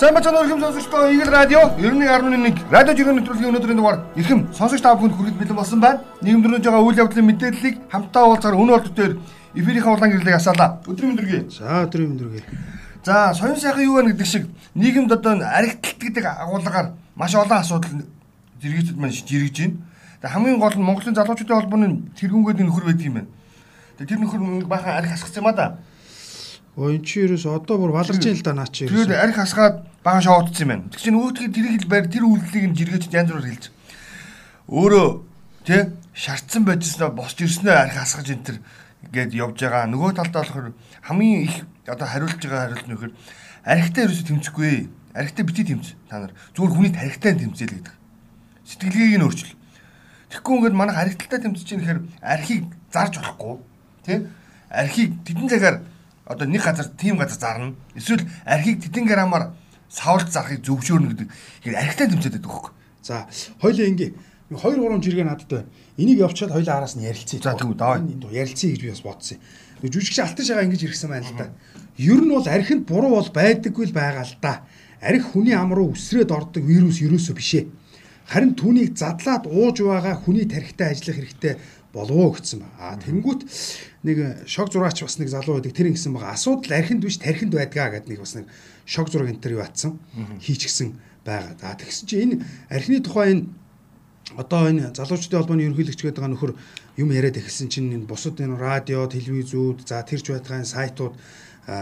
Сайн бацхан өрхөм сонсогчдоо Игэл радио 91.1 радио жиргэн нэвтрүүлгийн өнөөдрийн дугаар эрхэм сонсогч та бүхэнд хүргэж бэлэн болсон байна. Нийгэмдэрнэж байгаа үйл явдлын мэдээллийг хамтдаа уулзаар өнөө болтод дээр эфирийн улаан гэрлийг асаалаа. Өдрийн мэндүргий. За өдрийн мэндүргий. За соён сайхан юу вэ гэдэг шиг нийгэмд одоо аригтлалт гэдэг агуулгаар маш олон асуудал зэрэгцэд маань жиргэж байна. Тэгээ хамгийн гол нь Монголын залуучуудын холбооны тэргүүнгээд нөхөр байдаг юм байна. Тэгээ тэр нөхөр баахан арих асгах юм а да. Өө эн чи ерөөс одоо бүр валарч ийн л да наа чи. Тэр арих асгаад баахан шоодсон юм байна. Тэг чинь нөгөөдгийг тэр хэл байр тэр үйлдэлийг нь жиргэж янз бүр хэлж. Өөрөө тий шаардсан байжснаа босч ирснээр арих асгаж энэ тэр гээд явж байгаа. Нөгөө талдаа болохоор хамгийн их одоо хариулж байгаа хариулт нь нөхөр архитаа ерөөсө тэмцэхгүй. Архитаа бити тэмц та нар. Зүгээр хүний тархитаа тэмцээл гэдэг. Сэтгэлгээг нь өөрчил. Тэгэхгүй ингээд манайх архиталтаа тэмцэж чинь гэхээр архийг зарж болохгүй. Тэ? Архийг тэдэн цагаар одоо нэг газар тийм газар зарна. Эсвэл архийг тэдэн грамаар савлж зарахыг зөвшөөрнө гэдэг. Тэгэхээр архитаа тэмцээд байдаг хөөхгүй. За, хоёлаа ингээ 2 3 жиргээ надад байна. Энийг явуучаад хоёлаа араас нь ярилцъя. За тэгвэл давай. Ярилцъя гэж би бас бодсон жүжигч алтан шагаа ингэж ирсэн байна л да. Ер нь бол архинд буруу бол байдаггүй л байгаа л да. Арх хүний ам руу үсрээд ордог вирус ерөөсөө бишээ. Харин түүнийг задлаад ууж байгаа хүний тархитай ажиллах хэрэгтэй болов гэсэн ба. А тэнгүүт нэг шог зураач бас нэг залуу байдаг тэр ингэсэн байгаа. Асуудал архинд биш тархинд байдгаа гэдэг нэг бас нэг шог зураг энэ төр юу атсан хийчихсэн байгаа. За тэгсэн чинь энэ архины тухай энэ одоо энэ залуучдын холбооны ерөнхийлөгч гэдэг нөхөр юм яриад эхэлсэн чинь энэ бусад энэ радио, телевизүүд, за тэрч байтгаан сайтууд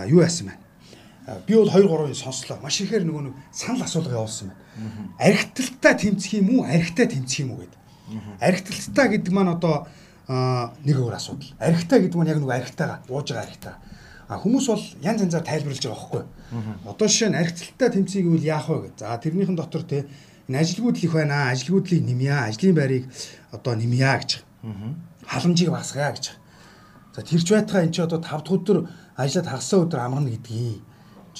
юу яасан байна. Би бол 2 3-ыг сонслоо. Маш ихээр нөгөө нэг санал асуулга явуулсан байна. Архиталтаа тэмцэх юм уу, архитаа тэмцэх юм уу гэдэг. Архиталтаа гэдэг маань одоо нэг өөр асуудал. Архитаа гэдэг маань яг нөгөө архитаага ууж байгаа архитаа. А хүмүүс бол янз янзаар тайлбарлаж байгаа байхгүй. Одоо жишээ нь архиталтаа тэмцээг үл яах вэ гэж. За тэрнийхэн дотор те энэ ажилгүйдэл их байна. Ажилгүйдлийг нэмье, ажлын байрыг одоо нэмье гэж. Халамжийг багасгая гэж. За тэрч байтгаа эн чи одоо 5 дахь өдөр ажиллаад хагасаа өдөр амарна гэдгийг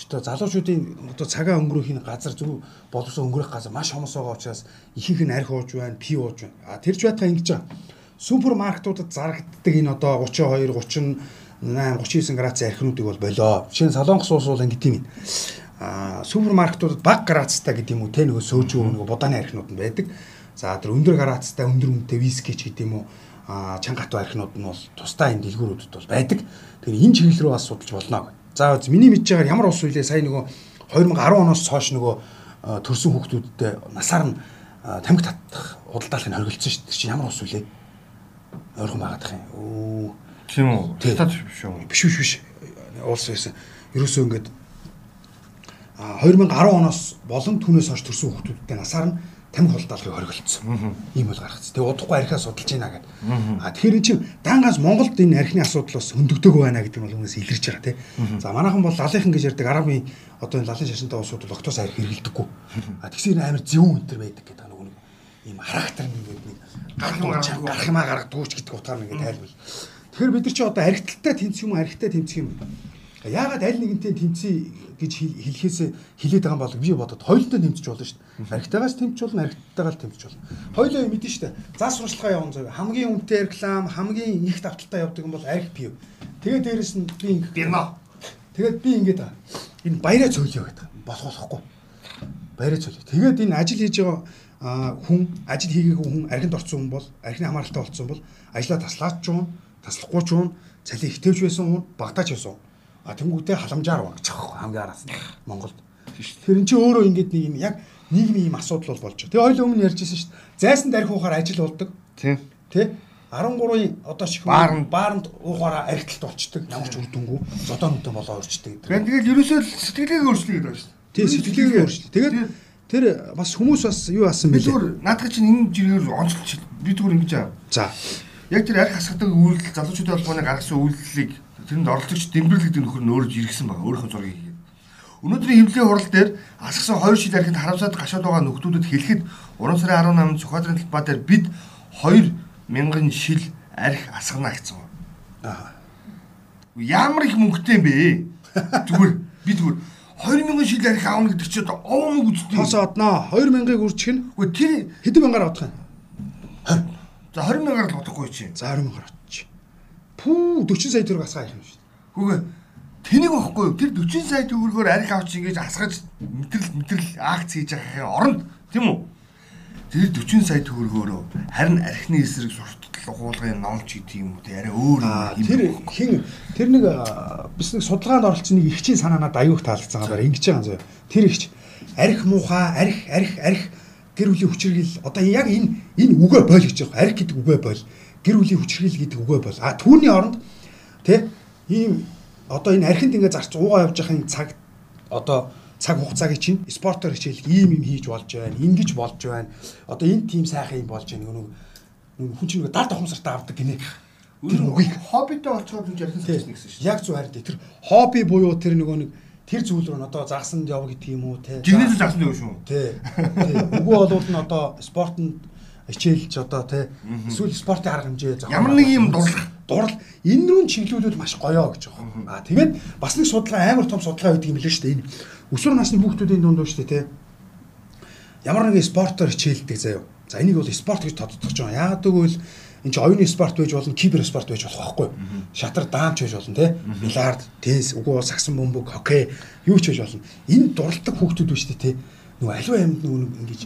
одоо залуучуудын одоо цагаа өнгөрөхийн газар зөв боловсон өнгөрөх газар маш хомос байгаа учраас ихэнх нь арх ууж байна, пи ууж байна. А тэрж байтгаа ингэж байгаа. Супермаркетуудад зарагддаг энэ одоо 32, 38, 39 градусын архинуудыг бол болоо. Жишээ нь Солонгос улс бол ингэ тийм юм. А супермаркетуудад бага градустай гэдэг юм уу те нөгөө сөөжөө нөгөө будааны архинууд нь байдаг. За тэр өндөр градустай өндөр үнэтэй виски ч гэдэг юм уу а чангатуу архинууд нь бол тусдаа энэ дэлгүүрүүдэд бол байдаг. Тэгэхээр энэ чиглэл рүү бас судалж болно. За миний мэдж байгаагаар ямар ус үлээ сая нөгөө 2010 оноос хойш нөгөө төрсэн хүүхдүүдтэй насаар нь тамхи татах худалдааллыг хоригдсон шүү дээ. Чинь ямар ус үлээ? Ойрхон байгаад их юм. Өө. Тийм үү? Татаад биш үү? Биш биш биш. Улс байсан. Ерөөсөө ингээд 2010 оноос болон түүнээс хойш төрсэн хүүхдүүдтэй насаар нь тамхи хулдаалгыг хориглолцсон. Ийм бол гаргацсан. Тэгээ удахгүй архиа судалж байна гэдэг. А тэгэхээр эн чинь дангаас Монголд энэ архины асуудал бас өндөгдөг байна гэдэг нь бол үнээс илэрч байгаа тий. За манайхан бол лалынхан гэж ярьдаг арабын одоо энэ лалын шашинтай улсууд бол октоос архи хэрэгэлдэггүй. А тэгсээр амар зөвүүн өнтер байдаг гэдэг нэг нэг ийм характер нэг нэг гарах юмаа гаргадгүй ч гэдэг утгаар нэг тайлбар. Тэгэхээр бид нар чи одоо архиталтай тэнцэх юм архитай тэнцэх юм. Яагаад аль нэгэнтэй тэнцээ гэж хэлэхээс хилээд байгаа юм бол би бодод хоёултай тэмцэж болно шүү дээ. Архитагаас тэмцэж болно, архитагтайгаар тэмцэж болно. Хоёулаа мэдэн шүү дээ. Зас сурчлагаа явуун зав. Хамгийн үнэтэй реклам, хамгийн их давталтай явдаг юм бол архи пив. Тэгээд дээрэс нь би ингэ бирма. Тэгээд би ингэж энэ баяраа цөөлөё гэдэг. Болох болохгүй. Баяраа цөөлөё. Тэгээд энэ ажил хийж байгаа хүн, ажил хийгээгүй хүн, архинд орсон хүн бол, архины хамааралтай болсон бол ажлаа таслаач ч юм, таслахгүй ч юм, цалин ихтэйч байсан хүн, багтаач байсан хүн А тэнгуүтэй халамжаар багчих хамгийн араас нь Монголд. Тэр эн чинь өөрөө ингээд нэг юм яг нийгмийн юм асуудал бол болж байгаа. Тэгээ ойлоо өмнө ярьжсэн шүү дээ. Зайсан дарих уухаар ажил болдог. Тийм. Тэ? 13-ын одоо ч баарнд баарнд уухаараа архиталт болчдөг. Ямар ч үр дүнгүй зодон нүдэн болоо өрчдөг. Тэгэл ерөөсөө сэтгэлгээ өөрчлөе гэдэг шүү дээ. Тийм сэтгэлгээ өөрчлөе. Тэгээд тэр бас хүмүүс бас юу асан бэлээ. Зүгээр наадах чинь энэ жиргээр онцлж би зүгээр ингэж аа. За. Яг тэр арх хасгадаг үйлдэл залуучуудын холбооны гаргасан үйлдэлийг тэрэнд оролцогч дэмбэрлэгдэх нөхөр нь өөрөө иргсэн байгаа. Өөрийнхөө зургийг хийгээд. Өнөөдрийн хөвлийн хурал дээр асгасан 2 жил архид харамсаад гашаад байгаа нөхдүүдэд хэлэхэд 3 сарын 18-нд Сүхбаатарын талбай дээр бид 2000 шил арх асгана гэсэн. Аа. Ямар их мөнгөтэй юм бэ? Зүгээр би зүгээр 2000 шил арх аавна гэдэг чинь мөнгө үздэг. Тос одноо 2000-ыг үрчих нь. Үгүй тэр хэдэн мянгаар авах юм? 20. За 20 мянгаар л бодохгүй чи. За 20 мянгаар Пүү 40 сая төгрөг асгаа юм шүү дээ. Хүүгээ тэнийг واخгүй юу? Тэр 40 сая төгрөгөөр арх авч ингэж асгаж мэдрэл мэдрэл акц хийж байгаа оронд тийм үү? Тэр 40 сая төгрөгөөрөө харин архины эсрэг сурталчлал хуулгын номч гэдэг юм уу? Тэ арай өөр юм. Тэр хин тэр нэг бис нэг судалгаанд оролцсон нэг ихчийн санаанад аюух таалагдсан гараа ингэж байгаа юм. Тэр ихч арх муухай, арх арх арх гэр бүлийн хүчирхийлэл одоо яг энэ энэ үгээ бойл гэж байгаа. Арх гэдэг үгээ бойл гэр бүлийн хүчрхийл гэдэг үгээ бойл. А түүний оронд те ийм одоо энэ архинд ингээ зарч уугаа явж байхын цаг одоо цаг хугацааг чинь спортоор хичээл ийм юм хийж болж байна. Ингиж болж байна. Одоо энэ тим сайхан юм болж байна. Нэг хүн чинь дард ухамсартаа авдаг гинэ. Тэр үгийг хоббитой олцоход хүн ярих гэсэн шүү. Яг зөв харин тэр хобби буюу тэр нөгөө нэг тэр зүйл рүү одоо загсанд яв гэдэг юм уу те. Жигнэс загсанд яв шүү. Тий. Үгүй болвол нь одоо спортод хичээлж одоо те эсвэл спортын арга хэмжээ ямар нэг юм дурлах дурал энэ рүү чиглүүлвэл маш гоёо гэж байгаа. Аа тэгээд бас нэг судалгаа амар том судалгаа байдаг юм билээ шүү дээ. Энэ өсвөр насны хүүхдүүдийн дунд шүү дээ те. Ямар нэгэн спортоор хичээлдэг заяа. За энийг бол спорт гэж тодтогч байгаа. Яагаад гэвэл энэ чинь оюуны спорт байж болно, кибер спорт байж болох байхгүй. Шатар даамч байж болно те. Бильярд, теннис, үгүй бол сагсан бөмбөг, хоккей юу ч байж болно. Энэ дурладаг хүүхдүүд биш те. Нөгөө аливаа амьд нөгөө ингэж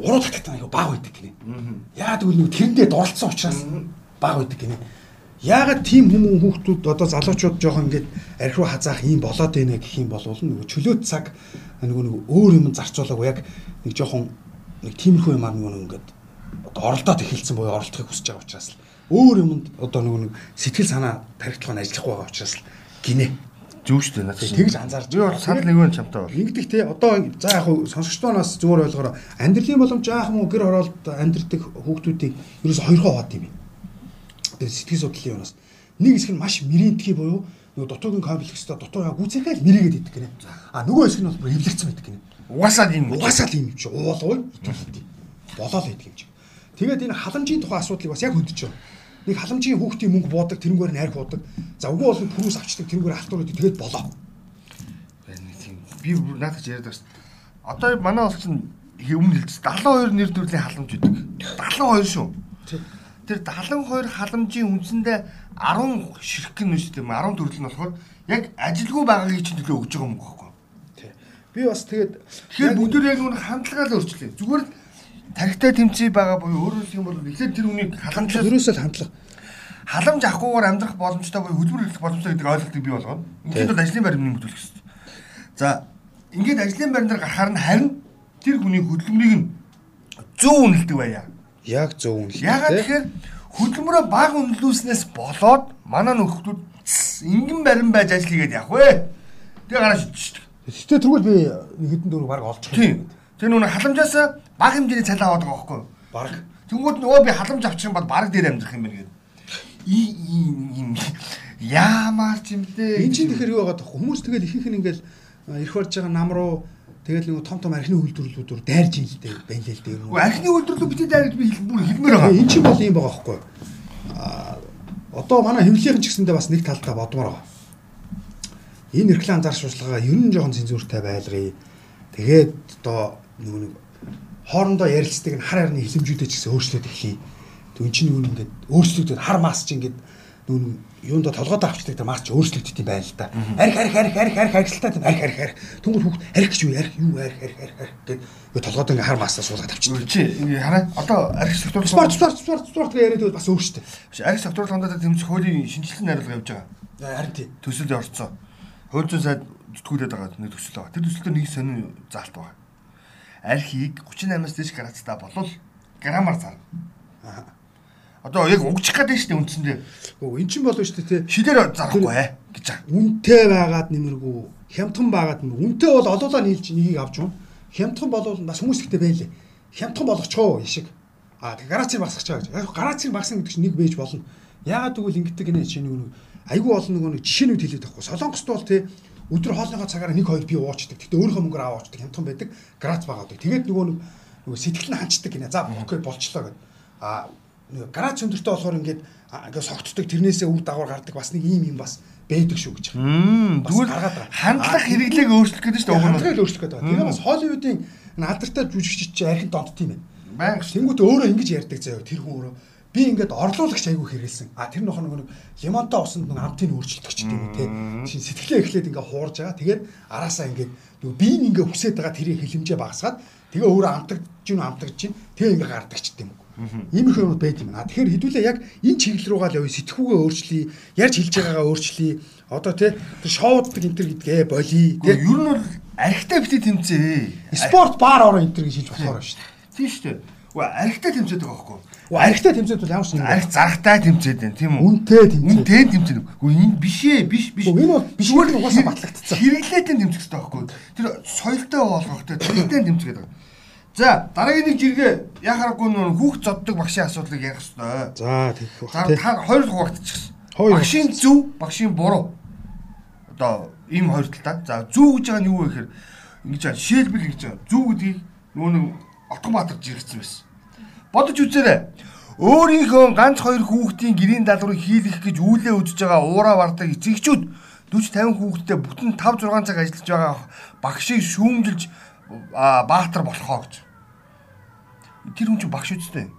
уруу татдаг аяга баг байдаг гинэ. Яагаад гэвэл нөгөө тэрэндээ дурлцсан учраас баг байдаг гинэ. Яагаад тийм хүмүүс хүүхдүүд одоо залуучууд жоохон ингээд арх руу хазаах юм болоод байна гэх юм бол нөгөө чөлөөт цаг нөгөө нэг өөр юм зарцуулаагүй яг нэг жоохон нэг тиймэрхүү юмар нөгөө ингээд одоо оролдоод эхэлсэн буюу оролдохыг хүсэж байгаа учраас л өөр юмд одоо нөгөө нэг сэтгэл санаа тархитлах нь ажиллахгүй байгаа учраас л гинэ. Зүг шүү дээ надад. Тэгж анзаарч. Би бол санал нэг нь чамтай бол. Ингэдэг те одоо за яг сонсогчдоноос зүгээр ойлгохоор амьдралын боломж жаах мó гэр оролт амьдрдаг хүүхдүүдийг ерөөс хоёр хоо хаад юм тэр сэтгэл судлалын юунаас нэг хэсэг нь маш мэрийнтгий буюу нөгөө дутуугийн комплекстэй дутуу яг гүцэхэл мэрийгээд идэх гинэ. А нөгөө хэсэг нь бол эвлэгцэн байдаг гинэ. Угаасаа юм. Угаасаа юм чи уулгүй итгэл болоо л идэх юм чи. Тэгээд энэ халамжийн тухай асуудлыг бас яг хөдөж байгаа. Нэг халамжийн хүүхдийн мөнгө буудаг, тэрнгээр нь хайр хуудаг. За үгүй бол пүрүүс авчдаг, тэрнгээр халтуурууд тэгээд болоо. Би наадах яриад байна. Одоо манай улс чинь өмнө хэлсэн 72 нэр төрлийн халамж үүдэг. 72 шүү. Тэр 72 халамжийн үндсэндээ 10 ширхэг нь шүү дээ. 10 төрөл нь болохоор яг ажилгүй байгаагийн чинь төлөө өгж байгаа юм. Тий. Би бас тэгээд тэгэхээр бүгд яг нэг хандлагаа л өөрчлөе. Зүгээр л тархитай тэмцээ байгаа буюу өөрөөр хэлэх юм бол эхлээд тэр үнийг халамжаас ерөөсөө хандлага халамж авахгүйгээр амьдрах боломжтой буюу хөдөлмөр хийх боломжтой гэдэг ойлголтыг бий болгоно. Ингээд бол ажлын байр нэмэгдүүлэх хэрэгтэй. За ингээд ажлын байрнаар гарахаар нь харин тэр хүний хөдөлмөрийг нь зөв үнэлдэг байя. Яг зөв үнэлдэг. Ягаад тэгэхээр хөдөлмөрөө бага үнэлүүлснээс болоод манай нөхдөд ингэн барин байж ажил хийгээд явах вэ? Тэгээ гараа шидчихдэг. Гэтэ тэгвэл би хэдэн дөрөв баг олж байгаа. Тэр нүн халамжаас бага хэмжээний цалин аваад байгаа байхгүй юу? Бараг. Тэнгүүд нөгөө би халамж авчих юм бол бараг дээр амьдрах юм байна гэдэг. Ийм яамаар ч юм дээ. Энд чинь тэгэхээр юу байгаа тох хүмүүс тэгэл ихэнх нь ингээл ирэх болж байгаа нам руу Тэгэл нэг том том архины үйлдвэрлэлүүдээр дайрж ин л дээ байна л дээ. Уу архины үйлдвэрлэлүүд бити дайрж би бүр хэлмээр байгаа. Энд чинь бол юм байгаа байхгүй. Аа одоо манай хөвлөлийн ч гэсэндээ бас нэг талдаа бодмоор байгаа. Энэ реклам зар шуурлагаа ер нь жоохон цензуртай байлгая. Тэгээд одоо нөгөө нэг хоорондоо ярилцдаг нь хар харны хилэмжүүдэй ч гэсэн өөрчлөлт эхлэе. Тэг эн чинь нөгөө ингээд өөрчлөгдөд хар мас чинь ингээд нөгөө юунд толгойд авчдаг тэр марч өөрчлөгддөг юм байна л да. Арх арх арх арх арх архилтаа тийм арх арх арх. Түнгээр хүүхд арх гэж юу арх юу арх арх арх арх гэд толгойд ингээ хар маасаа суулгаад авчдаг. Чи ингээ хараа одоо арх сектор спорт спорт спорт спорт гэж яриад бас өөрчтэй. Арх сектор хандаад тэмцэх хуулийн шинжилсэн найруулга явьж байгаа. Харин тий. Төсөл орцсон. Хууль зүйн сайд зүтгүүлээд байгаа нэг төсөл байгаа. Тэр төсөлтөөр нэг сонин заалт байгаа. Архийг 38-аас дээш градустай болвол граммаар зарна. Аа Одоо яг угчих шүү дээ үндсэндээ. Өө эн чинь болов дээ тий. Шидээр зарахгүй ээ гэж байгаа. Үнтэй байгаад нэмэргүй, хямдхан байгаад нэмэр. Үнтэй бол олоолаа нийлж нэгийг авч юм. Хямдхан болвол бас хүмүүс ихтэй байлээ. Хямдхан болгочихоо ишиг. А гарацыг багсах чаа гэж. Яг гарацыг багсан гэдэг чинь нэг байж болно. Яагаад гэвэл ингэдэг гинэ чинь нэг айгүй олон нөгөө нэг жишээнүүд хэлээд байхгүй. Солонгост бол тий өдөр хоолныхоо цагаараа нэг хоёр би уучдаг. Гэтэ өөрийнхөө мөнгөөр аваа уучдаг. Хямдхан байдаг. Грац багаадаг. Тэгээд нөгөө нэг нөгөө сэтгэл нь ханчдаг гинэ. За окей болчлоо гэд. А грац өндөртэй болохоор ингээд ингээд согтдог тэрнээсээ үр дагавар гардаг бас нэг ийм юм бас байдаг шүү гэж. Тэгвэл хандлах хэрэглээг өөрчлөх гэдэг чинь уг нь хандлага өөрчлөх гэдэг. Тэгээ бас Холливуудын алдартай жүжигчид чи архин донт тийм байна. Тэнгүүд өөрөө ингэж ярьдаг заяа тэр хүн өөрөө би ингээд орлуулагч айгүй хэрэгэлсэн. А тэр нөх нэг лимонтой усанд нэг амтын өөрчлөлтөгч гэдэг юм те. Чин сэтгэлээ эхлээд ингээд хуурж байгаа. Тэгээд араасаа ингээд нөгөө би ингээд хүсээд байгаа тэрийг хилэмжээ багасгаад тэгээ өөрөө амтагч юм амтагч чинь тэгээ ингээд гардаг ч гэдэг юм. Иймэрхүү юмуд байт юм. А тэгэхээр хэдүүлээ яг энэ чиглэл руугаа л явъя. Сэтгүүгээ өөрчлөе. Ярьж хэлж байгаагаа өөрчлөе. Одоо тий тэр шоуддаг энэ төр гэдгээ болий. Тий ер нь бол архитаа битээ тэмцээ. Спорт бар ороо энэ төр гэж хэлж болохоор шүү дээ. Тийм шүү дээ. Уу архитаа тэмцээд байгаа байхгүй Архитаа тэмцээд бол ямар ч юм. Арх зарахтай тэмцээд байна тийм үү? Үнтэй тэмцээд. Үнтэй тэмцээд. Уу энэ биш ээ, биш биш. Энэ бол биш үгээр угаасаа батлагдсан. Хэрэглээтэй тэмцэх хэрэгтэй байхгүй юу? Тэр соёлтой болгохтой тэрнтэй тэмцгээд байгаа. За дараагийн нэг жиргээ яхааргүй нөр хүүхд зоддог багшийн асуудлыг ярих хэрэгтэй. За тэгэх баг. За та хоёр хуваагдчихсан. Багшийн зөв, багшийн буруу. Одоо ийм хоёр талтай. За зөв гэж байгаа нь юу вэ гэхээр ингэж байна. Жишээлбэл ингэж байна. Зөв гэдгийг нөө нэг Отгонбаатар жиргсэн байсан. Бодож үзээрэй. Өөрийнхөө ганц хоёр хүүхдийн гэрийн даалгаврыг хийлгэх гэж үүлээ үзэж байгаа уураа бардаг эцэгчүүд 40 50 хүүхэдтэй бүтэн 5 6 цаг ажиллаж байгаа багшийг шүүмжилж баатар болохоо гэж. Тэр хүн чинь багш үстэй.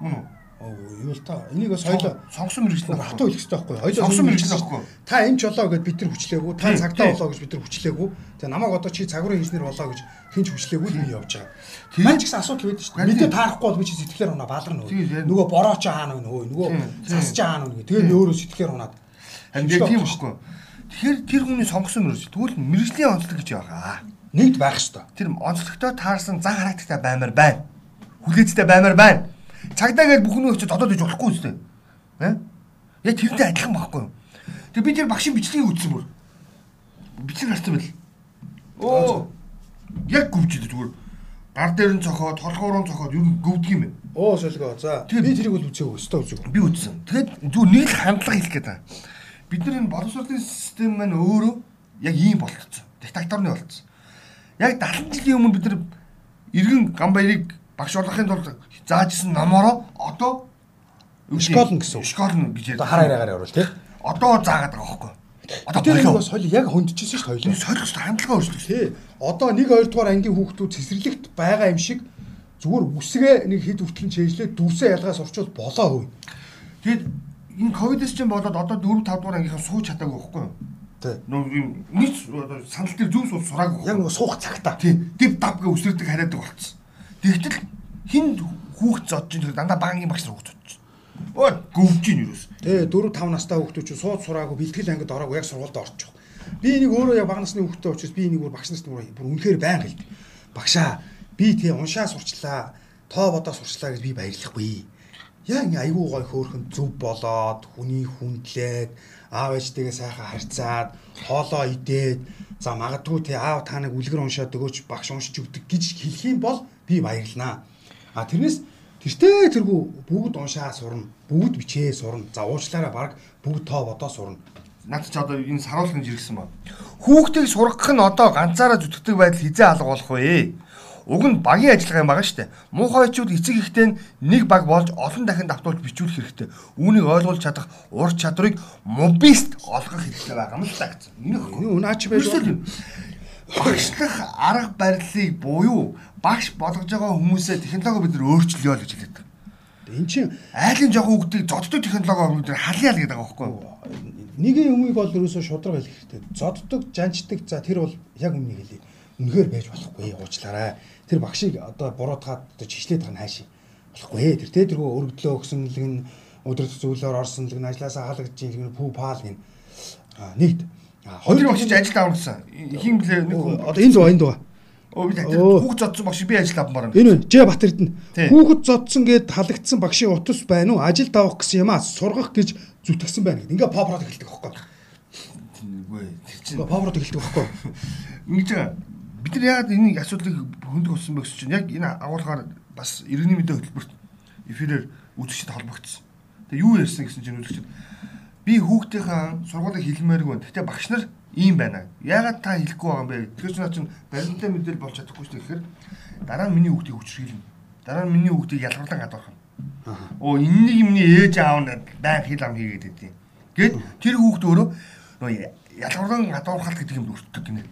Мөн үү? Юу л та. Энийг бас хоёлоо сонгосон мэрэгчлэн хатуу хэлэх хэрэгтэй байхгүй. хоёлоо сонгосон мэрэгчлэн байхгүй. та энэ ч болоо гэж бид нар хүчлээгүй. Та цагтаа болоо гэж бид нар хүчлээгүй. Тэгээ намайг одоо чи цагуурын инженер болоо гэж хинч хүчлээгүй л би явж байгаа. Тэгээд ч гэсэн асуудал байдаг шүү дээ. Мэдээ таарахгүй бол би чи сэтгэлээр унаа баалгар нөө нөгөө бороо ч аана нөө нөгөө цас ч аана нөө тэгээд өөрөө сэтгэлээр унаад. Тэгээд тийм байхгүй. Тэгэхээр тэр хүний сонгосон мэрэгч тэгвэл мэрэгжлийн онцлог гэж байгаа нэгд байх ёстой. Тэр онцлогтой таарсан зан характартай баймар байна. Хүлээцтэй баймар байна Цагдаа гэж бүхэн өчөд додоод иж болохгүй үстэй. Аа? Яг тэрнтэй адилхан байхгүй юу? Тэгээ би тэр багшийн бичлэгийг үзсэн бүр. Бичлэг гарсан байл. Оо. Яг гүвчээд зүгээр. Гар дээр нь цохоод, толгоороо цохоод ер нь гөвдөг юм байна. Оо солиго. За. Би тэрийг бол үзээгүй, өстой үзээгүй. Би үзсэн. Тэгээд зүгээр нэг л хандлага гээд байна. Бид нар энэ боловсролын систем маань өөрөө яг ийм болчихсон. Диктаторны болчихсон. Яг 70 жилийн өмнө бид нар иргэн Гамбаярыг багш болгохын тулд заажсэн номороо одоо школн гэсэн. Школн гэж одоо хар хараагаар явуул тий. Одоо заагаад байгаа хөөхгүй. Одоо тэр бас соёл яг хөндөжсөн шүү дээ хоёлоо. Соёлох хандлагаа өөрчлөв. Тий. Одоо 1 2 дугаар ангийн хүүхдүүд цэцэрлэгт байгаа юм шиг зүгээр үсгээ нэг хэд хүртэл чэйжлээ дүрсээ ялгаас орчвол болоо хөөе. Тэгэд энэ ковидс чинь болоод одоо 4 5 дугаар ангийнхаа сууж чадаагүй байхгүй юу? Тий. Юм нэг санал дээр зүг суул сураагүй. Яг суух цагтаа. Тий. Див дав гэ үсрэгдэг хараадаг болцсон. Тэгтэл хин хүүхд зодж ин дандаа багийн багш нар хүүхд зодж. Оо гөвж ин юус. Тэ 4 5 настай хүүхдүүд чинь сууд сураагүй бэлтгэл ангид ороогүй яг сургуульд орчих. Би нэг өөрөө яг бага насны хүүхдтэй учраас би нэг бүр багш нарт бүр үнэхээр байн хэлдэг. Багшаа би тий уншаа сурчлаа. Тоо бодоо сурчлаа гэж би баярлахгүй. Яг ингээ айгүй гой хөөхөн зөв болоод хүний хүндлээд аав ээжтэйгээ сайхан харьцаад хоолоо идээд за магадгүй тий аав та нэг үлгэр уншаад өгөөч багш уншиж өгдөг гэж хэлэх юм бол би баярлнаа. А тэрнээс тэртээ тэргүй бүгд уншаа сурна, бүгд бичээ сурна. За уучлаарай баг бүгд тоо бодоо сурна. Наад чи одоо энэ саруулгын жиргсэн ба. Хүүхдийг сургах нь одоо ганцаараа зүтгэдэг байдал хизээ алга болох вэ? Уг нь багийн ажиллагаа юм байгаа шүү дээ. Муухайчууд эцэг ихтэй нэг баг болж олон дахин давтуулж бичүүлэх хэрэгтэй. Үүнийг ойлгуулж чадах ур чадрыг мобист олгох хэрэгтэй байгаа юм л та гэсэн. Энэ үнаач байж багшлах арга барилыг буюу багш болгож байгаа хүмүүсээ технологи бид нар өөрчлөё л гэж хэлээд байна. Энд чинь айлын жоохон хүүхдийг зоддог технологи бид нар халъя л гэдэг байгаа байхгүй юу? Нэгэн юмыг бол ерөөсөө шудраг хэлэх хэрэгтэй. Зоддог, жанчдаг за тэр бол яг өмнө хэлье. Үнэхээр байж болохгүй уучлаарай. Тэр багшийг одоо буруутгаад одоо чишлээд байгаа нь хаашаа болохгүй. Тэр тэ тэргөө өргөдлөө өгсөнлэг нь өдөр зүйлээр орсон л гэн ажилласаа халагдж ийн пүү паал гин. А нэгд Хоёр багш ажил авсан. Хин блэ одоо энэ зөө энэ дөө. Оо би хүүхд зодсон багш би ажил авмаар байна. Энэ үү Ж Батэрдэн. Хүүхд зодсон гэд халагдсан багшийн утас байна уу? Ажил тавах гэсэн юм аа сургах гэж зүтгэсэн байна гэд. Ингээ попрод эхэлдэг байхгүй. Үгүй тэр чинь попрод эхэлдэг байхгүй. Ингэж бид нар яагаад энэ асуудлыг хөндөг болсон бэ гэсэн чинь яг энэ агуулгаар бас иргэний мэдээ хөтөлбөрт эфирээр үзэгчд холбогдсон. Тэгээ юу ярьсан гэсэн чинь үзэгчд би хүүхдийнхээ сургуулийг хэлмээргүй. Гэхдээ багш нар ийм байна. Яагаад та хэлэхгүй байгаа юм бэ? Тэгэхээр ч наа чинь баримттай мэдээл болж чадахгүй шүү гэхээр дараа нь миний хүүхдийг хүчрхийлнэ. Дараа нь миний хүүхдийг ялгарлан гадуурх юм. Оо энэ нэг юмний ээж аав нь байн хил ам хийгээд байдیں۔ Гэт тэр хүүхд өөрөө нөө ялгарлан гадуурхалт гэдэг юм өртдөг гинэ.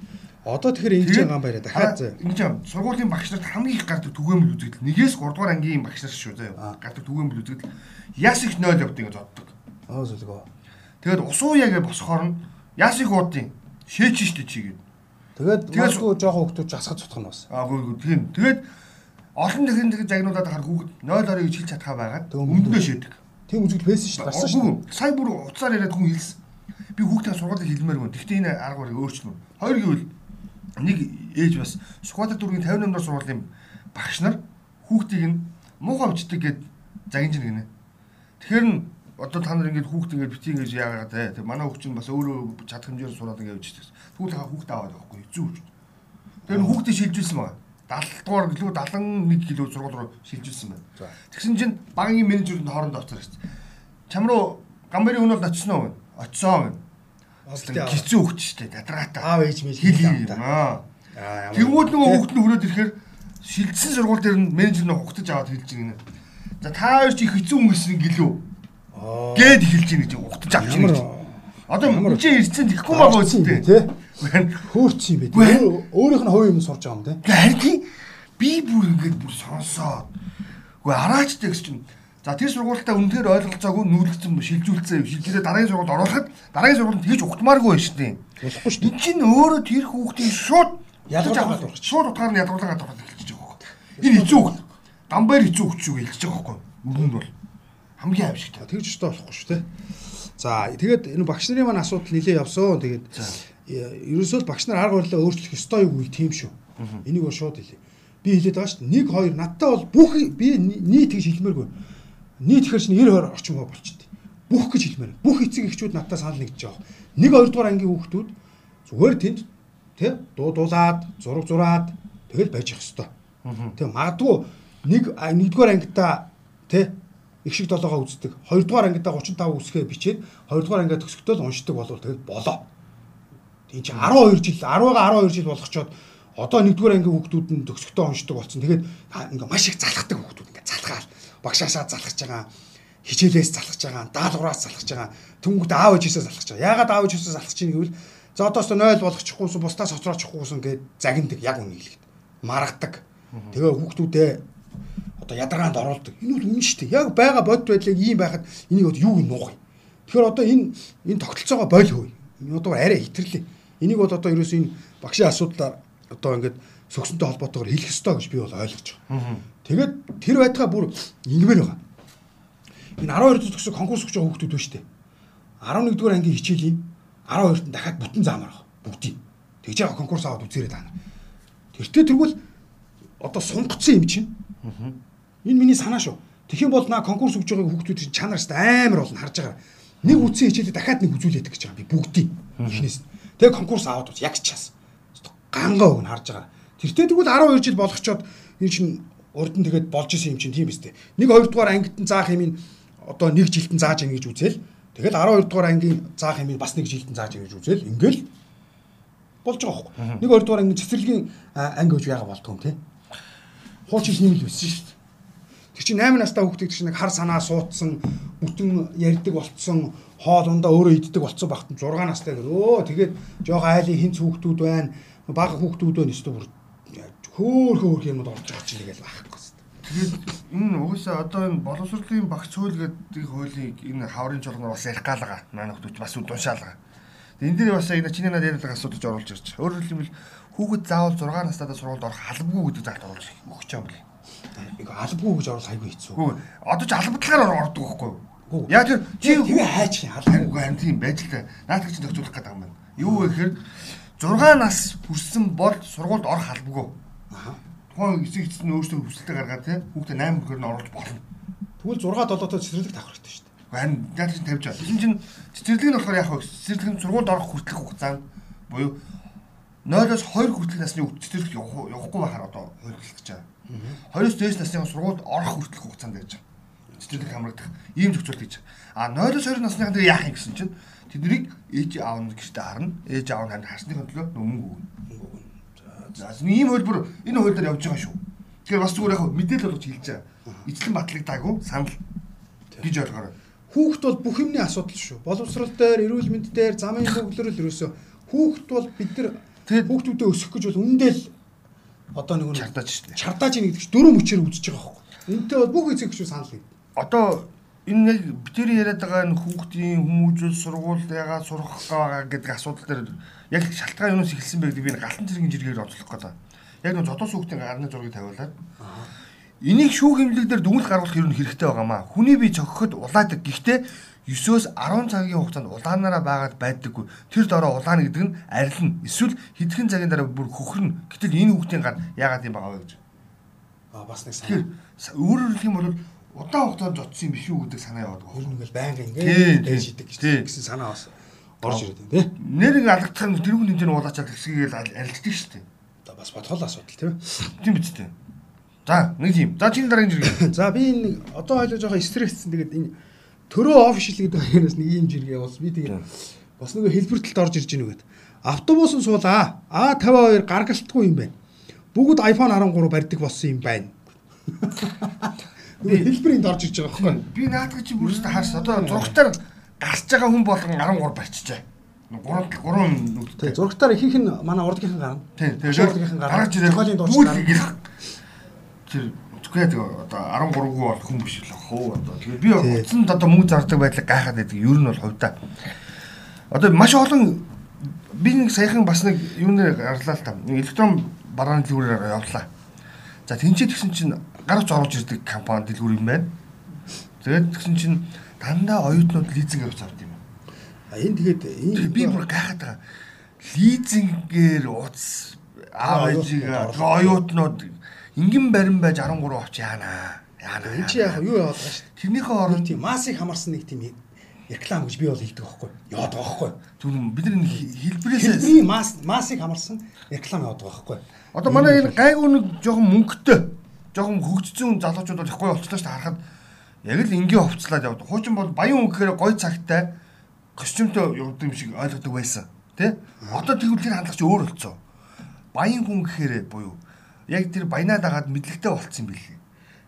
Одоо тэгэхээр ингэж байгаа юм байна. Дахиад зөө. Ингэж юм. Сургуулийн багш нарт хамгийн их гардаг түгээмэл үзэгдэл. Нэгээс 3 дугаар ангийн багш нар шүү заяа. Гардаг түгээмэл үзэгдэл. Яс их 0 явдаг гэж боддог. Аа зөвлөгөө. Тэгээд усуу ягээ босохоор нь их уудын шээч штэ чигээд. Тэгээд магадгүй жоохон хүмүүс засахад цутах нь бас. Аа гоо тийм. Тэгээд олон дахин загнуулаад хахаар хүүхэд 0 орой гэж хэлж чадхаа байгаад өмнөдөө шээдэг. Тийм үзэгдэл байсан шүү дээ. Гарсан шүү. Сая бүр уцаар яриад хүн хэлсэн. Би хүүхдээ сургуулийг хэлмээр гон. Гэхдээ энэ арга барыг өөрчлөнө. Хоёр гэвэл нэг ээж бас Сүхбаатар дүүргийн 58 дор сургуулийн багш нар хүүхдийг нь муухай авчдаг гэд загинж гинэ. Тэгэхээр нь одоо та нар ингэж хүүхд ингэж бити ингэж яагаад те манай хүүхд чинь бас өөрөө чадах хэмжээр сураад ингэж явж байгаа. Тэгвэл хаа хүүхд аваад байхгүй хэцүү шүү. Тэр хүүхдийг шилжүүлсэн байгаа. 70 дугаар гэлөө 71 кг сургууль руу шилжүүлсэн байна. Тэгсэн чинь багийн менежерүүд хоорондоо оцоор шүү. Чам руу гамбарын хүн бол очсон уу? Очсон. Хостын Гизүү хөвч штэ дадраатай. аав ээж. Аа. Аа Тэнгүүд нөгөө хүүхд нь хүрээд ирэхээр шилжсэн сургууль дээр нь менежер нь хугтаж аваад хэлж байна. За та хоёр чи их хэцүү хүн гэсэн гэлөө. Гээд хэлж байна гэж хугтаж авч байна. Одоо ямар- чи ирсэн тэгэхгүй байгаа үстэй. тий. Хөөрч юм бэ. Үгүй. Өөр- Өөрийнх нь хувь юм сурч байгаа юм тий. харин би бүр ингэж бүр сонсоод. Уу араачтай гэсэн чинь За тэр сургуультаа үнэхээр ойлголцоогүй нүүлгцэн шилжүүлсэн шилжүүлээ дараагийн сургуульд оруулахад дараагийн сургуульд тэгж ухтмааргүй шүү дээ. Болохгүй шүү. Энд чинь өөрөө тэр хүүхдийн шууд Ядгуулаад авах- авах. шууд утгаар нь ядгуулаад авах хэлж байгаа байхгүй. Энэ хэцүү хөх. Дамбайр хэцүү хөх шүү хэлж байгаа. Өмнө нь бол хамгийн аимшигтай. Тэгж өстой болохгүй шүү те. За тэгээд энэ багш нарын маань асуудал нилээ явсан. Тэгээд ерөөсөө багш нар арга барилаа өөрчлөх ёстой юу гэвэл тийм шүү. Энийг бол шууд хэлье. Би хэлээд байгаа шүү. дээ. Нэг хоёр надтай бол бүх би нийт гэж хэлмээргүй. Нийт ихэр чинь 90 20 орчим хоо болчихдээ. Бүх гэж хэлмээр. Бүх эцэг эхчүүд надтай санал нэгдэж байгаа. Нэг хоёр дугаар ангийн хүүхдүүд зүгээр тэнд тэ дуудуулаад зураг зураад тэгэл байж явах ёстой. Тэг магадгүй нэг нэгдүгээр ангидаа тэ их шиг долоогоо үздэг. Хоёрдугаар ангидаа 35 үсгээ бичээд хоёрдугаар ангиа төгсөхдөө л уншдаг болвол тэгэл болоо. Тийм чи 12 жил 10-га 12 жил болгочоод одоо нэгдүгээр ангийн хүүхдүүд нь төгсөхдөө уншдаг болсон. Тэгээд ингээ маш их залхдаг хүүхдүүд ингээ залхаал. Багшаасаа залхаж байгаа хичээлээс залхаж байгаа, даалгавраас залхаж байгаа, түнгүүд аав ээжээсээ залхаж байгаа. Яагаад аав ээжээсээ залхаж чинь гэвэл за одоос 0 болгочихгүйсэн, бусдаас хоцроочихгүйсэн гэд загиндаг яг үнийг хэлгээд. Маргадаг. Тэгээ хүүхдүүдээ одоо ядаргаанд оруулдаг. Энэ бол үнэн шүү дээ. Яг байгаа бодит байдлыг ийм байхад энийг одоо юу нуух юм. Тэгэхээр одоо энэ энэ тогтолцоогоо бойл хөөе. Энэ одоо арай хитэрлээ. Энийг бол одоо ерөөс энэ багшийн асуудлаар одоо ингээд сөгсөнтэй холбоотойгоор хэлэх ёстой гэж би бол ойлгож байгаа. Тэгээд тэр байтугай бүр ингэмээр байгаа. Энэ 12 дэх төгсөг конкурс өгч байгаа хүүхдүүд байна шүү дээ. 11 дугаар ангийн хичээлийн 12-т нь дахиад бүтэн заамаар байгаа. Бүгдийг. Тэгж байгаа конкурс аваад үзээрэй та нар. Тэртээ тэргүүл одоо сунгацсан юм чинь. Энэ миний санаа шүү. Тэгэх юм бол наа конкурс өгж байгаа хүүхдүүд чинь чанараас амар болно харж байгаа. Нэг үтсэн хичээлээ дахиад нэг үзүүлээд гэж байгаа би бүгдийг эхнээс. Тэгээ конкурс аваад үз яг час. Гангаа өгн харж байгаа. Тэртээ тэгвэл 12 жил болгочоод энэ чинь урд нь тэгээд болж исэн юм чинь тийм биз дээ. Нэг 2 дугаар ангид нь заах юм ин одоо нэг жилтэн зааж ийн гэж үзэл. Тэгэл 12 дугаар ангийн заах юм ин бас нэг жилтэн зааж ийн гэж үзэл. Ингээл болж байгаа хөөхгүй. Нэг 2 дугаар ангийн цэцэрлэгийн анги гэж яага болдгоо юм те. Хуучин юм л байсан шүү дээ. Тэр чинь 8 настай хүүхдүүд чинь нэг хар санаа суутсан, бүтэн ярьдаг болцсон, хоол ундаа өөрөө иддэг болцсон багт 6 настай гэр өө тэгээд жоох айлын хинц хүүхдүүд байна. Бага хүүхдүүд байна өстө бүр хөөх хөөх юмуд орж байгаа чинь тэгэл байхгүй. Тэгээд энэ угсаа одоо энэ боловсролын багц хууль гэдэг хуулийг энэ хаврын журнал бас ярих гаалгаа. Манай хүмүүс бас уншаалгаа. Энэ дээр бас энэ чиний надад яриад асуудаж оруулж ирж. Өөрөөр хэлбэл хүүхэд заавал 6 настайдаа сургуульд орох албагүй гэдэг заалт оруулж өгч байгаа юм байна. Ингээ албагүй гэж оруулах айгүй хэцүү. Одоо ч албатлагаар ордог байхгүй юу? Яг тэр чи Тэгээ хайч албагүй. албагүй харин тийм байж л та. Наадах чинь тохиолдох гэдэг юм байна. Юу вэ гэхээр 6 нас хүрсэн бол сургуульд орох албагүй. Аа. Тухайн эцэг эцэст нь өөрсдөө хүсэлтэд гаргаад те хүүхдээ 8 хүрээр нь оруулж болно. Тэгвэл 6 7-тоо цэцэрлэг тавих хэрэгтэй шүү дээ. Харин яг чинь тавьж байгаа. Тэгсэн чинь цэцэрлэг нь болохоор яг хөө цэцэрлэг нь сургуульд орох хүртэлх хугацаа нь буюу 0-оос 2 хүртэл насны хүүхд цэцэрлэгт явах явахгүй байхаар одоо хуульчлагдаж байгаа. 2-оос дээш насны сургуульд орох хүртэлх хугацаанд байж байгаа. Цэцэрлэг хамрагдах ийм зохицуулт хийж байгаа. А 0-оос 2 насныхан дээр яах юм гэсэн чинь тэднийг ээж аав нь гэртээ харна. Ээж аав нь харсныхын төлөө өмнө өгнө. За ийм хөлбөр энэ хууль дээр явж байгаа шүү. Тэгэхээр бас зүгээр яг мэдээлэл болгож хэлж байгаа. Эцлэн батлагдаагүй санал гэж ойлгоорой. Хүүхд бол бүх юмны асуудал шүү. Боловсрал дээр, эрүүл мэнд дээр, замын төвлөрөл ерөөсөө хүүхд бол бид нар хүүхдүүдээ өсөх гэж бол үндэл одоо нэг нь Чардаач шүү дээ. чардааж ийн гэдэг чинь дөрөв мөчээр үзэж байгаа байхгүй. Үнтэй бол бүх эцэг эхчүүд санал нэг. Одоо энэ яг битэр яриад байгаа энэ хүүхдийн хүмүүжил сургуульд ягаад сурах байгаа гэдэг асуудал дээр яг шалтгаан юунаас эхэлсэн бэ гэдэг би энэ галтан цэргийн жиргээр онцлох гэдэг. Яг нэг зодос хүүхдийн гарны зургийг тавиулаад энийг шүүх хэмжлэг дээр дүгнэлт гаргах хэрэг хэрэгтэй байгаамаа. Хүний бие цогхоход улаадаг. Гэхдээ 9-өөс 10 цагийн хугацаанд улаанаараа байгаад байдаггүй. Тэр дороо улаана гэдэг нь арилна. Эсвэл хэдхэн цагийн дараа бүр хөхрнө. Гэтэл энэ хүүхдийн гар яагаад юм байгаа вэ гэж. Аа бас нэг Тэгэхээр санаа. са- өөрөөр хэлэх юм бол удаан хугацаанд зодсон юм биш үү гэдэг санаа яваад байгаа. Хөл нэгэл байнга ингээд байж идэг гэсэн санаа бас орж ирээд байна тий. Нэр нэг алгадах нь тэрүүн тэмцээний улаачаад хэсгийг арилждаг шүү дээ. Одоо бас бодхол асуудал тийм ээ. Тийм биз дээ. За, нэг тийм. За чиний дараагийн жиргээ. За би энэ одоо хоёлоо жоохон стресссэн тэгээд энэ төрөө офишл гэдэг хоёроос нэг юм жиргээ бас би тэгээд бас нэг хэлбэр талд орж ирж гинэ гээд. Автобус нь суулаа. А52 гаргалтгүй юм байна. Бүгд iPhone 13 барьдаг болсон юм байна. Би хэлбэрийн орж ирж байгаа байхгүй. Би наадах чи бүрээс хаарс. Одоо зургатаар гарч байгаа хүн болгон 13 барьчихжээ. 3 3 нүдтэй. Тэгээ зургатаар ихэнх нь манай урдгийнхан гарна. Тийм. урдгийнхан гарна. дууч Бүгд гарна. гэх. Тэр тэгээд одоо 13-гүй бол хүн биш л хөө одоо. Тэгээд би утсанд одоо мөнгө зардаг байдлыг гайхаад байдаг. Ер нь бол хувьдаа. Одоо маш олон би нэг саяхан бас нэг юу нэр гарлаа л та. Нэг электрон барааны дэлгүүрээр явлаа. За тэнцээ тэгсэн чинь гарч оруулж ирдэг компани дэлгүүр юм байна. Тэгээд тэгсэн чинь дандаа оюутнууд лизинг авч авд юм. А энэ тэгээд энэ би бүр гайхаад байгаа. Лизингээр уц аав ээжигээ оюутнууд ингэн барин байж 13 авч яана. Яана. энэ чи яг юу яваад байгаа шүү Нэг оронд тийм масыг хамарсан нэг тийм реклам гэж би бол хэлдэг байхгүй. Яваад байгаа байхгүй. түн бид нар энэ хэлбэрээс Хэлбэрийн мас масыг хамарсан реклам яваад байгаа байхгүй. одоо манай энэ гайгүй нэг жоохон мөнгөтэй жоохон хөгжсөн залуучууд бол их гоё болчихлоо шүү дээ харахад яг л ингийн хувцлаад явдаг. Хуучин бол баян өнгөхээр гоё цагтай костюмтэй явдаг юм шиг ойлгодог байсан. Тэ? Одоо тэгвэл тэр хандлага чи өөр болцсон. Баян хүн гэхээр буюу яг тэр баянаа дагаад мэдлэгтэй болцсон юм билээ.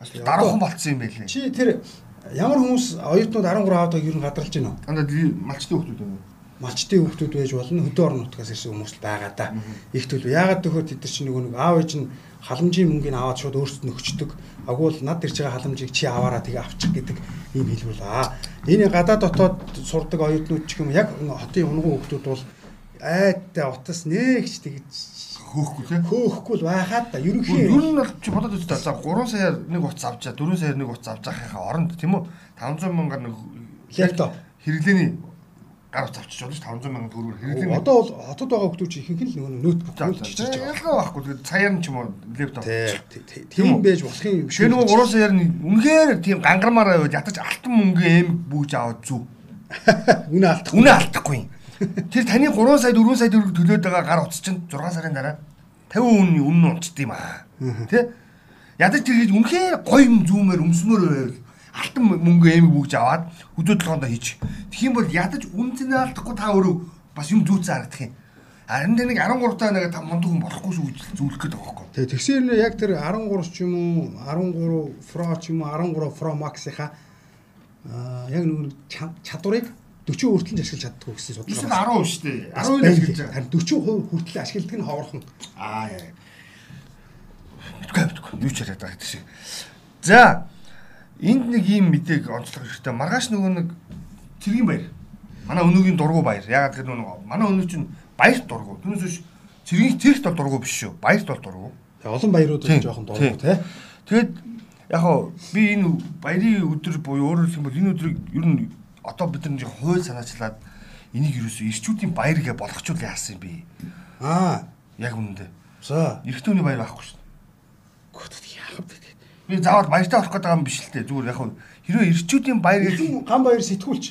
Бас дараахан болцсон юм байлээ. Чи тэр ямар хүмүүс оюутнууд 13 авдаг ер нь гадралж байна уу? Андаа малчтай хүмүүс байна. малчтын хүүхдүүд байж болно хөдөө орон нутгаас ирсэн хүмүүс л байгаа да. Их төлөв. Яагаад төхөөр тэд чинь нөгөө нэг аав ээж нь халамжийн мөнгөний аваад шууд өөрсдөд нөхчдөг. Агуул над ирж байгаа халамжийг чи аваараа тэгээ авчих гэдэг ийм хэлбэр л аа. Энэ гадаад дотоод сурдаг оюутнууд ч юм яг хотын унган хүүхдүүд бол айдтай утас нэгч тэгж Хөөхгүй те. хөөхгүй л байхаад да. Ер Ерөнхийн нь бол чи бодоод үзтээ. За 3 саяар нэг утас авчаа, 4 саяар нэг утас авч байхаа оронд тийм үү? 500 мянгаар нэг Лэптоп. хэрэглээний гар утас авчиж болно шүү 500 мянган төгрөгөөр хэрэглээний. одоо бол хотод байгаа хүүхдүүд чинь ихэнх нь нөгөө ноутбук за, байгаа. ялгаа байхгүй. Тэгээд цаяар нь ч юм уу лэптоп. Тийм байж болох юм Шин нөгөө 3 саяар нь үнэхээр тийм гангармаар байвал ятаж алтан мөнгө эм бүүж аваад зүв. үнэ алдах. Үнэ алдахгүй. Тэр таны 3 сая 4 сая төгрөг төлөөд байгаа гар утас чинь 6 сарын дараа 50% үнэ үнэ унцд юм аа. Тэ? Ядаж тэр гэж үнэхээр гоё юм зүүмээр өмсмөр байвал алтан мөнгө эм бүүж аваад хөдөө толгоондоо хийчих. Тэгэх юм бол ядаж үнцэнэ алдахгүй та өөрөө бас юм зүүцэн харагдах юм. Харин тэр нэг 13 таа нэг та мундаг хүн болохгүй шүү зүйлэх гээд байгаа байхгүй. Тэгээ тэгсээр нэ яг тэр 13 ч юм уу 13 Pro ч юм уу 13 Pro Max-ийнхаа аа яг нэг чад- чадварыг 40% хүртэл ашиглаж чаддгүй гэсэн судалгаа. Эсвэл байна. 10 шүү дээ. Бас 10 байна л лээ. гэж байгаа. Харин 40% хүртэл ашигладаг нь хоорхон. Аа яа. Мэдгүй мэдгүй. Юу ч яриад байгаа гэдэг шиг. За энд нэг ийм мэдээг онцлох хэрэгтэй. Маргааш нөгөө нэг цэргийн баяр. Манай өнөөгийн дургу баяр. Ягаад гэвэл нөгөө манай өнөө чинь баярт дургу. Түүнээс биш цэргийн цэгт бол дургу биш шүү. Баярт бол дургу. Олон баярууд Тийм, жоохон дургу те. Тэгэд яг хоо би энэ баярын өдөр буюу өөрөөр хэлбэл энэ өдрийг ер нь одоо бид нэг хууль санаачлаад энийг ерөөсөө ирчүүдийн баяр гэж болгочул яасан юм бэ? Аа. Яг үнэндээ. За. Эрэгтүүний баяр байхгүй шүү. Гүт яах вэ? Би заавал баяртай болох гэдэг юм биш л дээ. Зүгээр яг хөө хэрвээ ирчүүдийн баяр гэж ган баяр сэтгүүлч.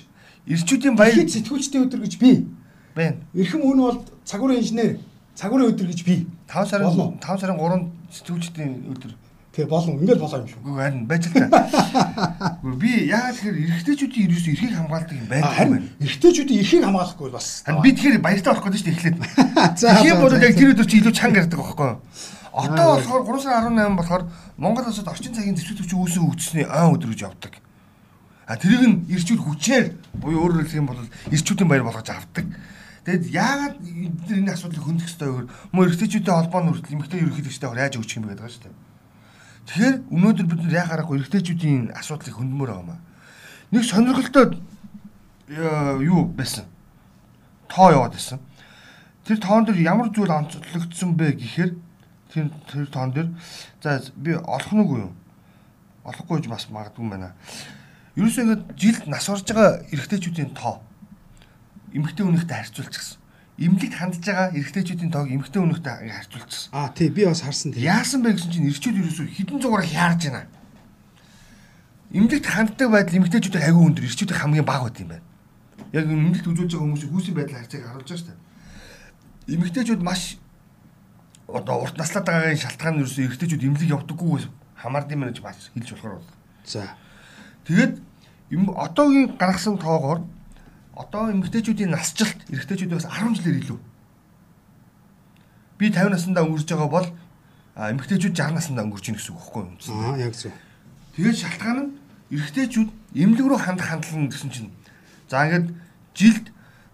ирчүүдийн баяр Баяр сэтгүүлчдийн өдөр гэж би. байна. Эрхэм өн бол цагуурын инженер. Цагуурын өдөр гэж би. 5 сарын Болов. 5 сарын 3-нд сэтгүүлчдийн өдөр. Тэгээ болон ингээл болоо юм шүү. Үгүй харин байж л та. Би яагаад тэгэхээр эрэгтэйчүүдийн ерөөсөө эрхийг хамгаалдаг юм байна. Харин эрэгтэйчүүдийн эрхийг хамгаалахгүй бол бас. Харин би тэгэхээр баяртай болох гэдэг чинь эхлээд. За, Тийм бол яг тэр өдөр чи илүү чанга ярьдаг байхгүй юу? Одоо болохоор 3 сарын 18 болохоор Монгол улсад орчин цагийн зэвсэг төвчийн үүсэн хөгжсөний ан өдөр гэж явдаг. А тэрийг нь ирчүүд хүчээр буюу өөрөөр хэлэх юм бол ирчүүдийн баяр болгож авдаг. Тэгэд яагаад энэ асуудлыг хөндөх ёстой вэ? Мөн эрэгтэйчүүдийн холбооны хүртэл эмэгтэй ерөнхийлөгчтэй хайж өгчих юм байдаг шүү дээ. Тэгэхээр өнөөдөр бид нар яхаарахгүй эрэгтэйчүүдийн асуудлыг хөндмөр байгаа маа. Нэг сонирхолтой юу байсан. Тоо яваад байсан. Тэр тоон дээр ямар зүйл онцлогдсон бэ гэхээр тэр тэр тоон дээр за би олох нь үгүй юу? Олохгүй ч бас магадгүй байна. Ерөөсөө ингээд жилд нас орж байгаа эрэгтэйчүүдийн тоо эмэгтэй хүнийхтэй харьцуулчихсан. Имлэгт хандж байгаа эрэгтэйчүүдийн тоог эмэгтэй хүнийхтэй харьцуулчихсан. Аа тий би бас харсан тий. Яасан бэ гэсэн чинь эрчүүд ерөөсөө хідэн зугаараа хяарж байна. Имлэгт ханддаг байдал эмэгтэйчүүдийн хагүй өндөр эрчүүдийн хамгийн бага байт юм байна. Яг имлэгт үзүүлж байгаа хүмүүсийн хүүсийн байдлыг харьцааг харуулж байгаа шүү дээ. Эмэгтэйчүүд маш одоо урт наслаад байгаагийн шалтгаан нь ерөөсөө эрэгтэйчүүд имлэг явдаггүй хамаард юм гэж бас хэлж болохоор байна. За. Тэгээд одоогийн гаргасан тоогоор одоо эмэгтэйчүүдийн насжилт эрэгтэйчүүдээс 10 жилээр илүү. Би 50 наснда өнгөрч байгаа бол эмэгтэйчүүд 60 наснда өнгөрч ийн гэсэн үг байхгүй юу? Аа яг зөв. Тэгээд шалтгаан нь эрэгтэйчүүд эмнэлэг рүү хандах хандлага гэсэн чинь за ингээд жилд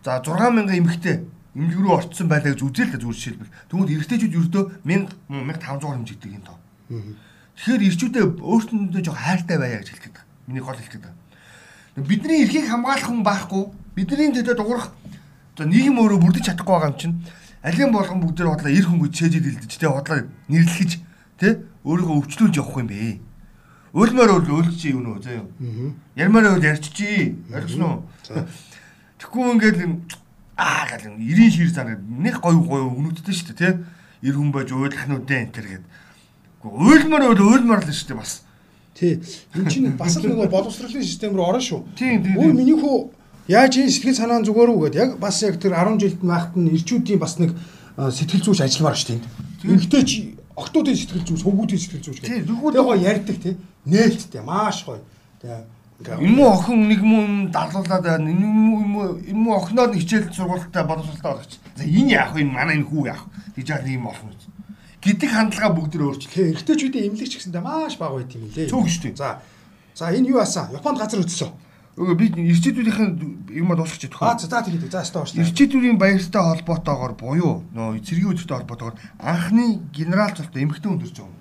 за 6000 эмэгтэй эмнэлэг рүү орцсон байлаа гэж үзэл та зүгээр жишээлбэл. Тэгвэл эрэгтэйчүүд ердөө 1000 1500 хэмжигдэг юм доо. Тэгэхээр ирчүүдээ өөртөндөө жоох хайртай байя гэж хэлдэг. Миний гол хэлдэг. Бидний эрхийг хамгаалах хүн байхгүй бидний тэдэд дуурах за нийгэм өөрөө бүрдэж чадахгүй байгаа юм чинь алин болгон бүгд дээр бодлоо эр хөнгөж чэжид илдэж тэ бодлоо нэрлэхэж тэ өөрийгөө өвчлүүлж явах юм бэ. Ölмөр өл өлж юу нөө зөө. Ярмаар өл ярьчичи. Ойлгосон уу? Тэгэхгүй ингээд аа гал 90 шир зан нэг гоё гоё өнүүдтэй шүү дээ тэ. Эр хүн байж уйлах нь үдэ энэ төр гээд. Ölмөр өл ölмөр л шүү дээ бас. Тий. Энд чинь бас л нөгөө боловсролын систем рүү орно шүү. Тийм тийм. Өө миний хүү яаж энэ сэтгэл санаа зүгээр үү гэд яг бас яг тэр 10 жилд байхад нь ирчүүдийн бас нэг сэтгэл зүйч ажилламаар шүү дээ. Эмэгтэй чи октоодын сэтгэл зүйч, хөвгүүдийн сэтгэл зүйч гэх. Тэгээ гоё ярьдаг тий. Нээлттэй маш гоё. Тэгээ Энэ муу охин нэг муу дарлуулаад байна. Энэ муу энэ муу охиноо хичээл сургуультай боловсралтай болгоч. За энэ яах вэ? Манай энэ хүү яах? гэж яах юм болох юм. Гэдэг хандлага бүгд төр өөрчлөлөө. Эрэгтэйчүүдийн эмнэлэгч гэсэндээ маш бага байт юм лээ. Цөөх шүү дээ. За. За энэ юу асан? Японд газар өтсөн. Өө би ирчээдүүдийн юм дуусчих чад. Аа за тэгээд за стаа ууш. Ирчээдүүдийн баяртай холбоотойгоор буюу нөө цэргийн өдөртэй холбоотойгоор анхны генерал цолтой эмэгтэй өндөрч юм.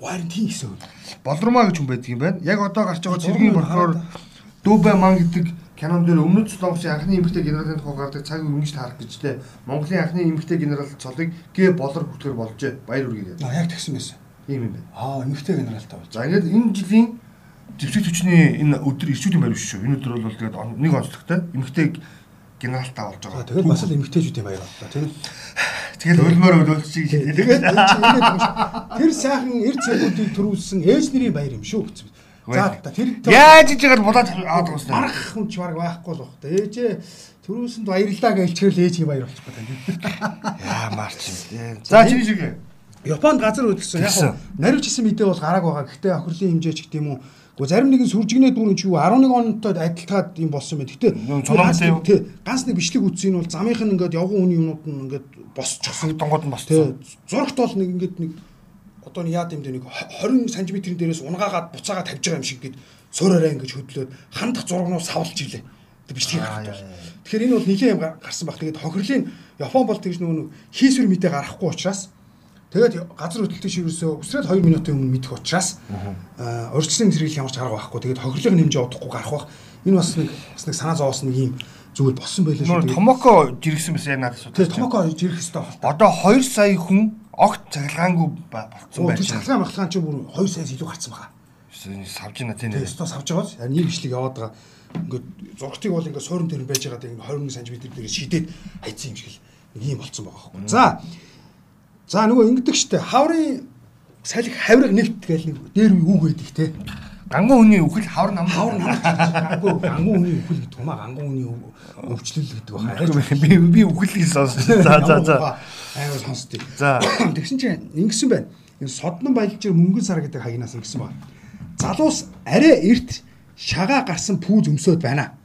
Харин тийм гэсэн. Болормаа гэж хүн байдаг юм байна. Яг одоо гарч байгаа цэргийн болохоор Дубай ман гэдэг кинон дээр өмнөд Солонгосын анхны эмэгтэй генералын тухай гардаг цаг өнгөж таарах гэжтэй. Монголын анхны эмэгтэй генерал цолыг гэ болор бүтгэр болжээ. Баяр үргээд. Аа яг тэгсэн байсан. Тийм юм байна. Аа эмэгтэй генералтай болж. За ингээд энэ жилийн зэвсэг төчний энэ өдөр ирчүүдийн баяр биш шүү. Энэ өдөр бол тэгээд нэг онцлогтой эмэгтэй генералтай болж байгаа. Тэгээд бас л эмэгтэйчүүдийн баяр боллоо тийм. Тэгэл ölмөр өлөлчих шиг. Тэгээд тэр сайхан эрт цэгүүдийг төрүүлсэн ээж нэрийн баяр юм шүү гэсэн. За тэр яаж иж яагаад булаад аваад байгаа юм. Марах хүн ч баг байхгүй л бах. Ээжээ төрүүлсэнд баярлаа гэж хэлчихвэл ээжийн баяр болчих гэдэг. Яа марч юм. За чи шиг. Японд газар хөдөлсөн. Яг наривчсан мэдээ бол гарааг байгаа. Гэхдээ охирлын хэмжээ ч гэдэм үү Гэхдээ зарим нэгэн сүржигнээ дүүрэн чи юу 11 онтой адилтгаад юм болсон байх. Гэтэ тий ганц нэг бичлэг үзсэн нь бол замынх нь ингээд явган хүний юмнууд нь ингээд босчихсон. Донгод нь босчихсон. Зурагт бол нэг ингээд нэг одоо нэг яад юм дэ нэг 20 см-ийн дээрээс унгаагаад буцаагаа тавьж байгаа юм шиг гээд суураараа ингэж хөдлөөд хандах зурагнуу савлж илээ. Тэг бичлэг гаргах бол. Тэгэхээр энэ бол нэгэн юм гарсан баг. Тэгээд хохирлын Япон бол тэгж нөгөө хийсвэр мэдээ гарахгүй учраас Тэгээд газар хөдлөлтөд ширүүсөө өсрээд 2 минутын өмнө мэдэх учраас аа урьдчилан зэрэг ямар ч арга байхгүй. Тэгээд хохирлын хэмжээ удахгүй гарах бах. Энэ бас нэг бас нэг санаа зовоосон нэг юм зүйл болсон байлээ шүү. Томоко жиргсэн байсан яг надад асуудал. Тэгээд Томоко жирэх хэвээр байна. Одоо 2 сая хүн огт цахилгаангүй болцсон байж байна. Цахилгаан махлагаан ч бүр 2 саяас илүү гарсан байгаа. Савж байна тийм. Тэгээд өстө савж байгаа. Нэг бичлэг яваад байгаа. Ингээд зургтыг бол ингээд суурин тэр байж байгаа тийм 21 см дээрээс шидэд хайцсан юм шиг л нэг юм болцсон байгаа байхгүй. За За нөгөө ингэдэг штэ хаврын салхи хаврыг нэвт гээл нэг дээр үг байдаг те. Ганган хүний үхэл хавар нам хавар нам ганган ганган хүний үхэл гэдэг юм а ганган хүний өвчлөл гэдэг баха. Би би үхэлийг сонссон. За за за. Аймаг сонсдгийг. За тэгсэн чинь ингэсэн байна. Энэ соднон баялжир мөнгөн сар гэдэг хагнаас ингэсэн байна. Залуус арай эрт шагаа гарсан пүүз өмсөд байна.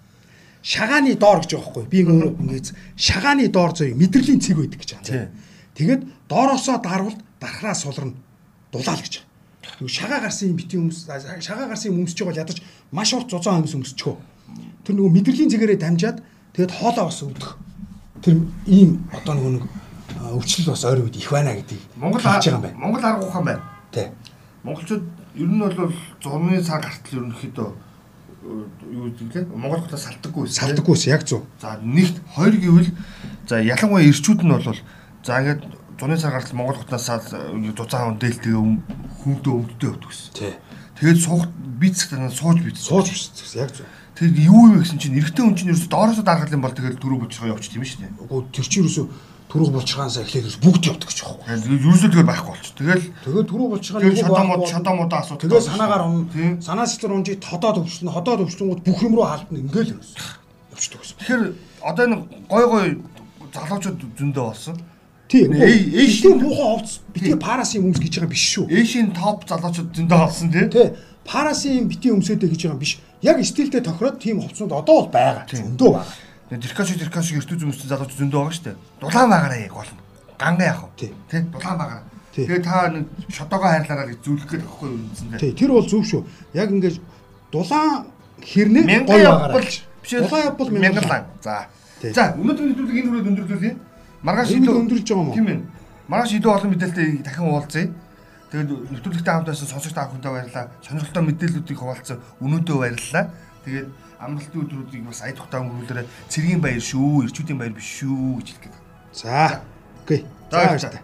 Шагааны доор гэж байгаа хгүй. Би ингээд шагааны доор зөө мэдрэлийн цэг байдаг гэж байна. Тэгээд доороосоо дарвал дарахраа сулрна. Дулаал гэж. Юу шагаа гарсан юм битгий хүмүүс шагаа гарсан юм өмсөж байгаа бол ядаж маш урт зузаан хүмүүс өмсчихөө. Тэр нөгөө мэдрэлийн цэгээрээ дамжаад тэгээд хоолоо бас өгдөх. тэр ийм одоо нэг нэг өвчлөл бас ойр үед их байна гэдгийг Монгол хэлж байгаа юм байна. Монгол арга ухаан байна. Тий. Монголчууд ер нь бол зурны цаг гартал ерөнхийдөө юу гэдэг лээ Монгол хотоос салдаггүй. Салдаггүйс яг зөв. За нэгт хоёр гэвэл за ялангуяа ирчүүд нь бол за ингээд зуны цаг гартал Монгол хотоос зузаан дээлтэйгээ хүндөө өвддөй явдаг гэсэн. Тий. Тэгээд суух бицэгтээ сууж бич. Сууж өссөн яг зөв. Тэгээд юу вэ гэсэн чинь эрэгтэй хүн чинь ерөөсө доороосоо даргалын бол тэгээд дөрөв болчихоо явчих юм шүү дээ. Үгүй тэр чинь юусоо түрүүг болчихаансаа эхлээд ерөөс бүгд явдаг гэж байгаа юм. Тэгээд ерөөсөө тэгээд байхгүй болчих. Тэгэл Тэгээд түрүү болчихоо тэгээд шодомод шодомодоо асуу. Тэгээд санаагаар Тийм. санаа сэтгэл унжи тодоод өвчлөн ходоод өвчлөнгүүд бүх юм руу хаалтна ингээл ерөөс. Явчихдаг гэсэн. Тэгэхээр одоо энэ гой гой залуучууд зөндөө болсон. Тий. Эй- ээш- Эйшийн муухай овц битгий парасын хүмүүс гэж байгаа биш шүү. Эшийн топ залуучууд зөндөө болсон тий. Тий. Парасын битгий өмсөдэй гэж байгаа юм биш. Яг стилтэй тохироод тийм овцнууд одоо бол байгаа. Зөндөө байгаа. Тэркаш тэркаш эртүү зүмстэй залуучууд зөндөө байгаа шүү дээ. Дулаан байгаараа яг болно. Ганга яах вэ? Тий. Дулаан байгаараа. Тэгээ та нэг шодогоо хайрлаараа гэж зүйлэх гээд байхгүй юу үндсэндээ. Тий. Тэр бол зөв шүү. Яг ингээд дулаан хэрнээ гой байгаараа. Дулаан явбал мянган. За. За, өнөөдөр нэвтрүүлэг энэ хүрээд өндөрлүүлье. Маргааш үед өндөрлж байгаа юм уу? Тийм ээ. Маргааш илүү олон мэдээлэлтэй дахин уулзъя. Тэгээд нэвтрүүлэгтэй хамт байсан сонсогч та бүхэндээ баярлалаа. Сонирхолтой мэдээллүүдийг хуваалцсан өнөөдөө баярлалаа. Тэгээд амралтын өдрүүдийг бас ая тухтаа өнгөрүүлээрэ цэргийн баяр шүү, ирчүүдийн баяр биш шүү гэж хэлгээд. За. Окей. За, баярлалаа.